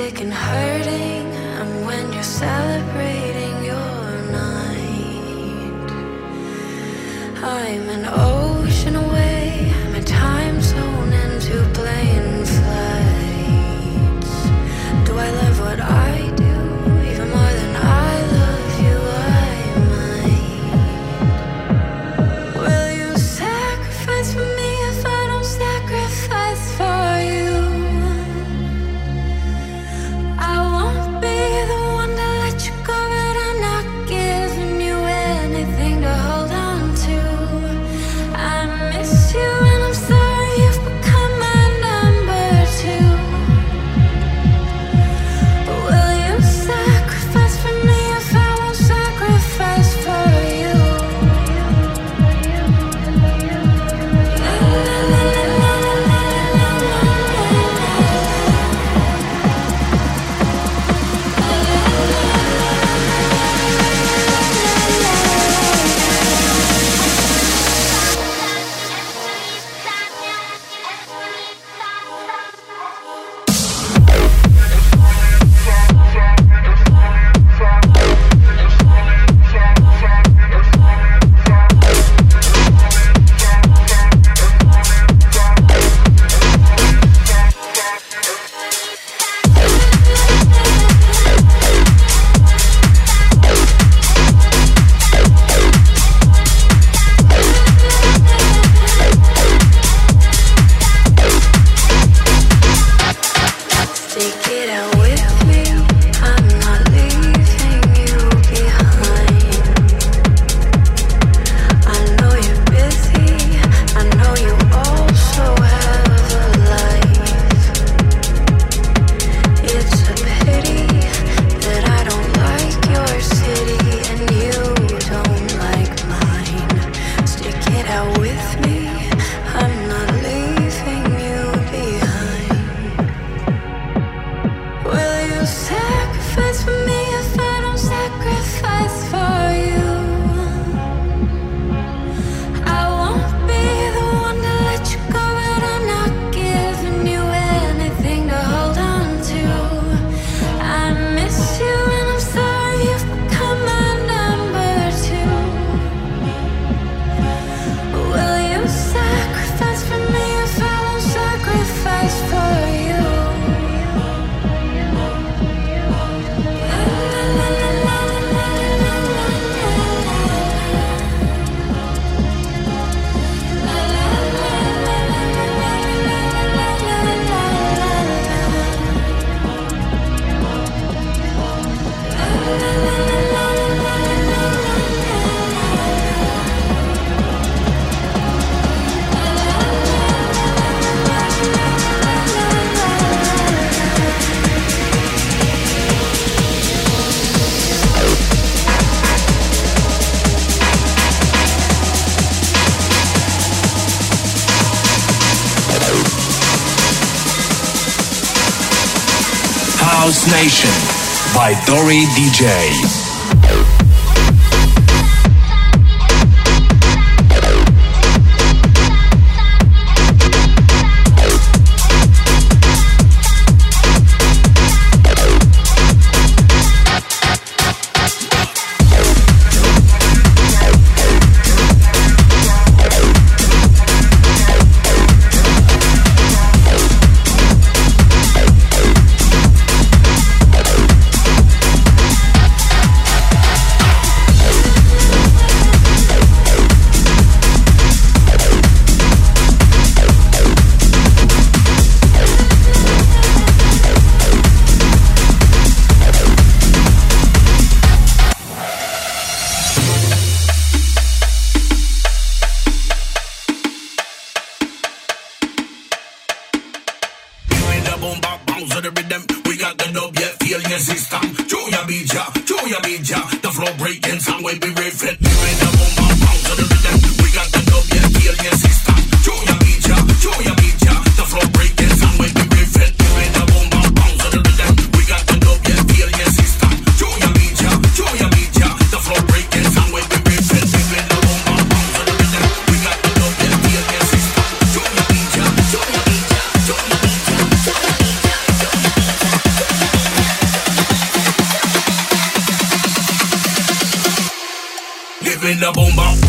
Sick and hurting, and when you're celebrating your night, I'm an ocean Nation by Dory DJ. boom, boom.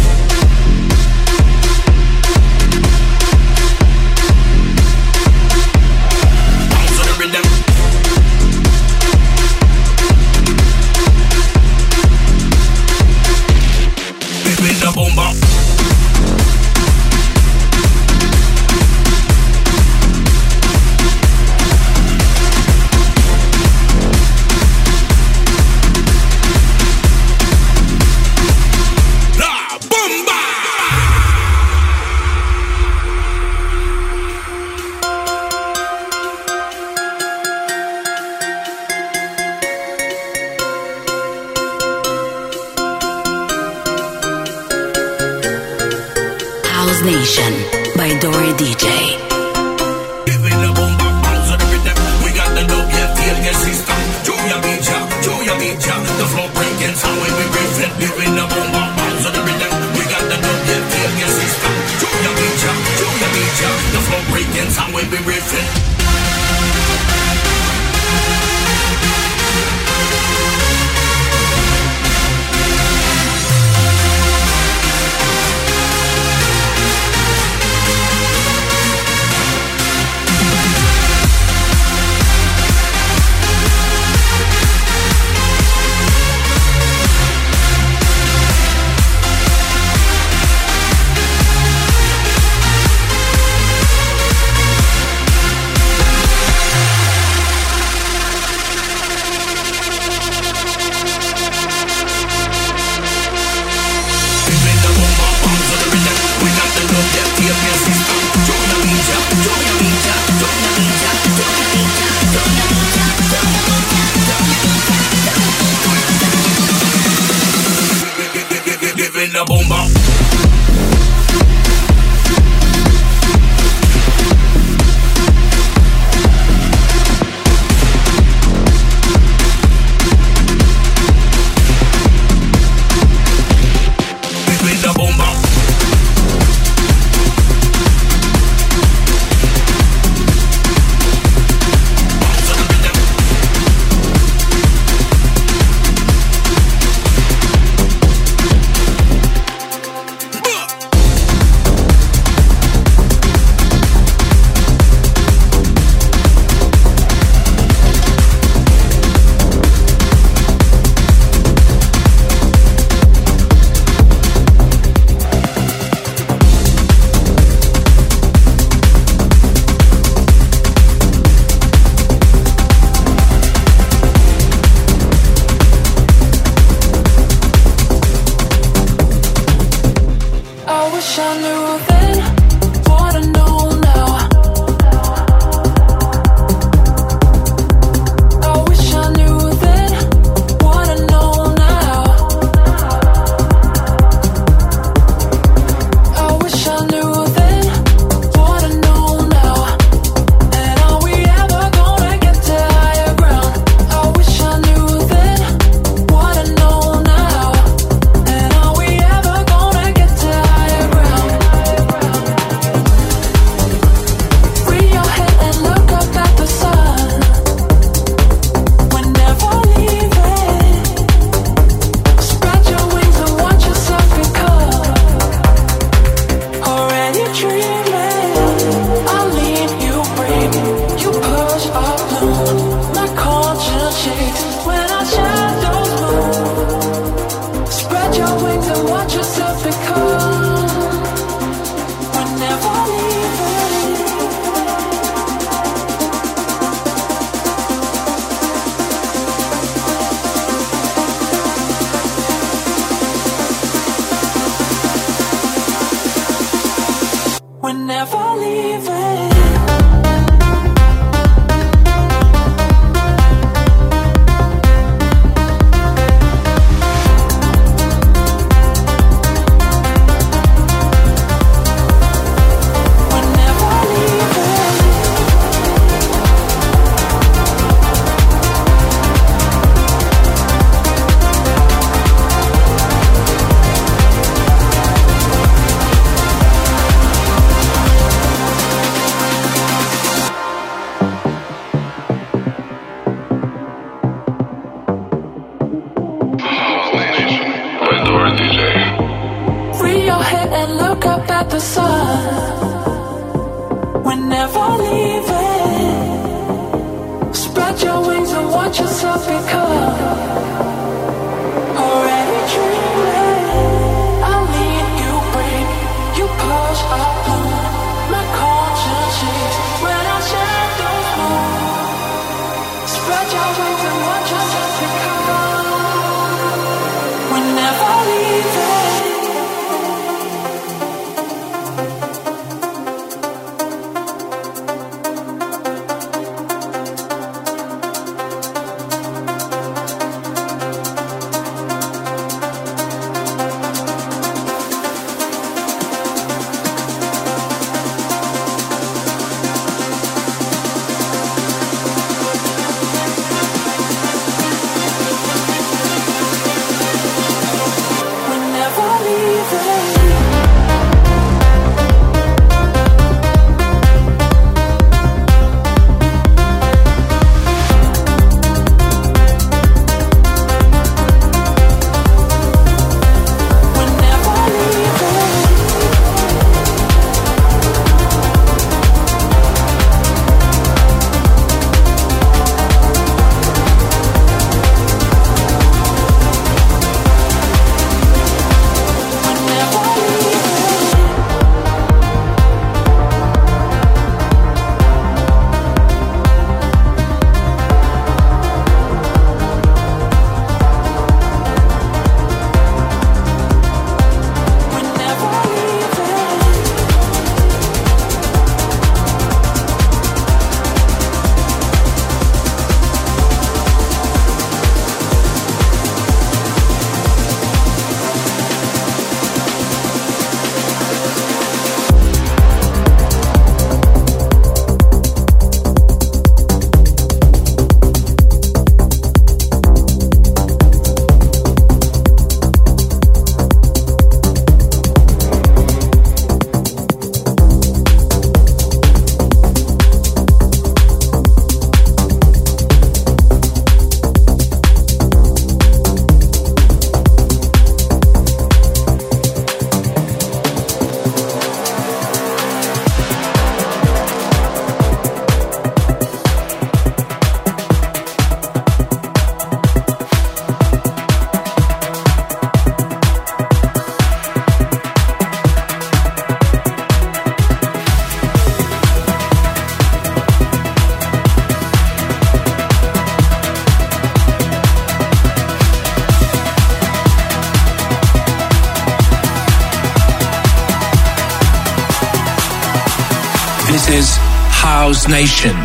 Nation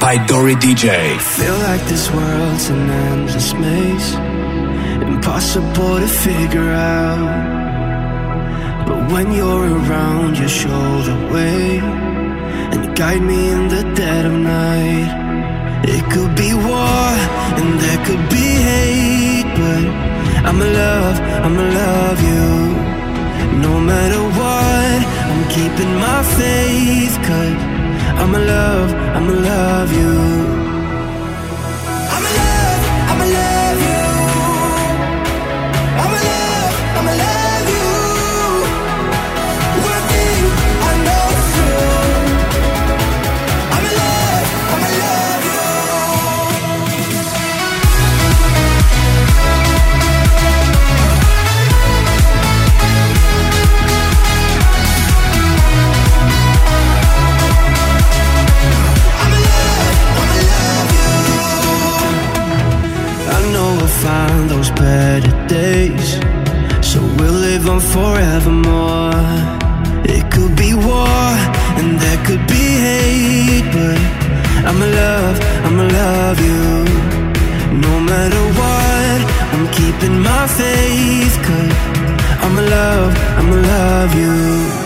by Dory DJ. I Feel like this world's an endless maze, impossible to figure out. But when you're around, you show the way and guide me in the dead of night. It could be war and there could be hate, but I'ma love, I'ma love you. No matter what, I'm keeping my faith, cause I'ma love, I'ma love you days. So we'll live on forevermore. It could be war and there could be hate, but I'ma love, I'ma love you. No matter what, I'm keeping my faith, cause I'ma love, I'ma love you.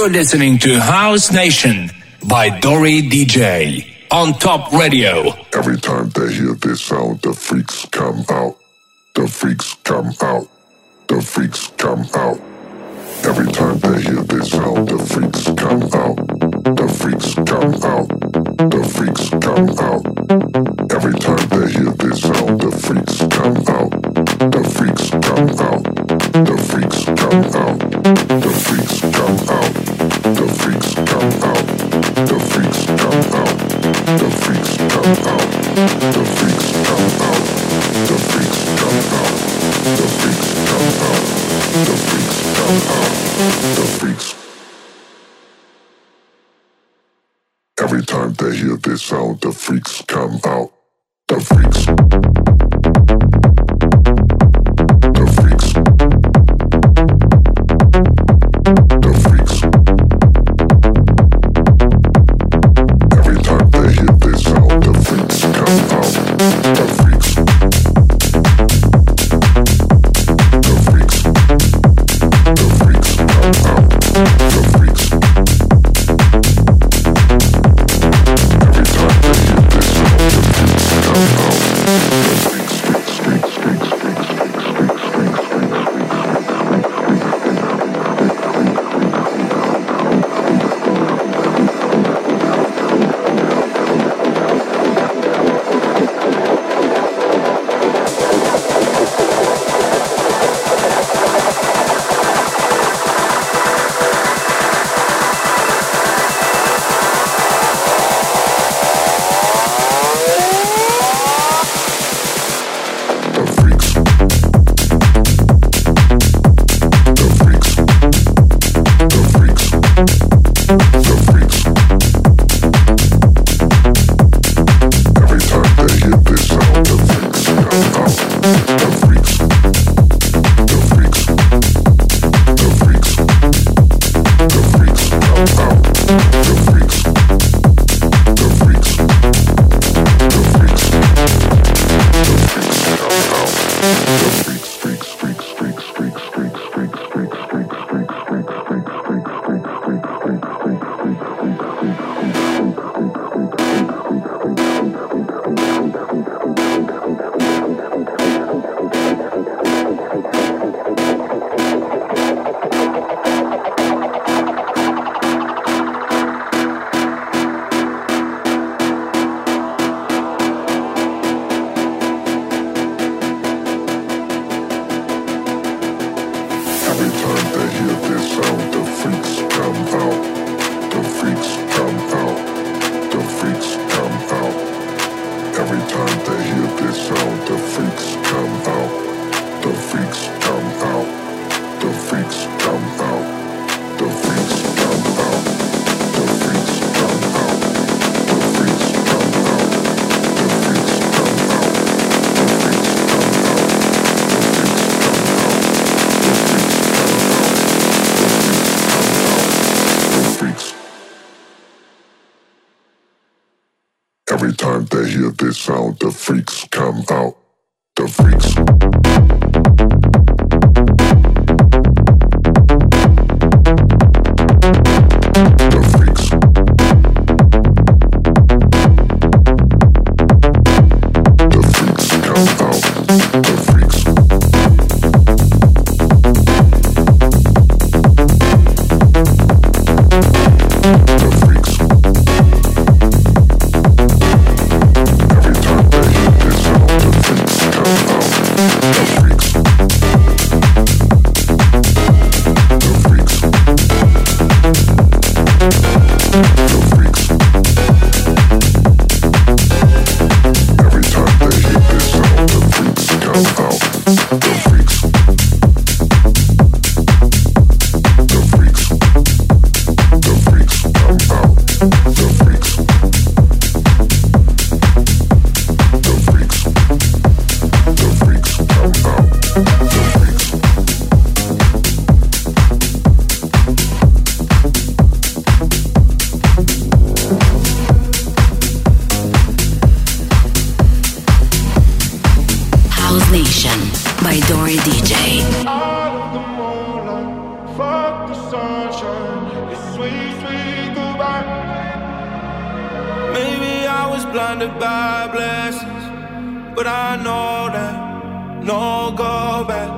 You're listening to House Nation by Dory DJ on Top Radio. Every time they hear this sound, the freaks come out. The freaks come out. The freaks come out. Every time they hear this sound, the freaks come out. The freaks come out. The freaks come out. Every time to hear this sound, the freaks come out. The freaks. Thank blinded by blessings, but I know that no go back.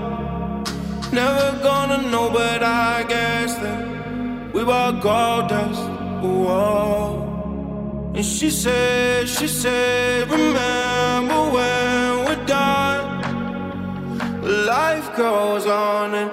Never gonna know, but I guess that we were gold dust. Whoa. And she said, she said, remember when we're done. Life goes on and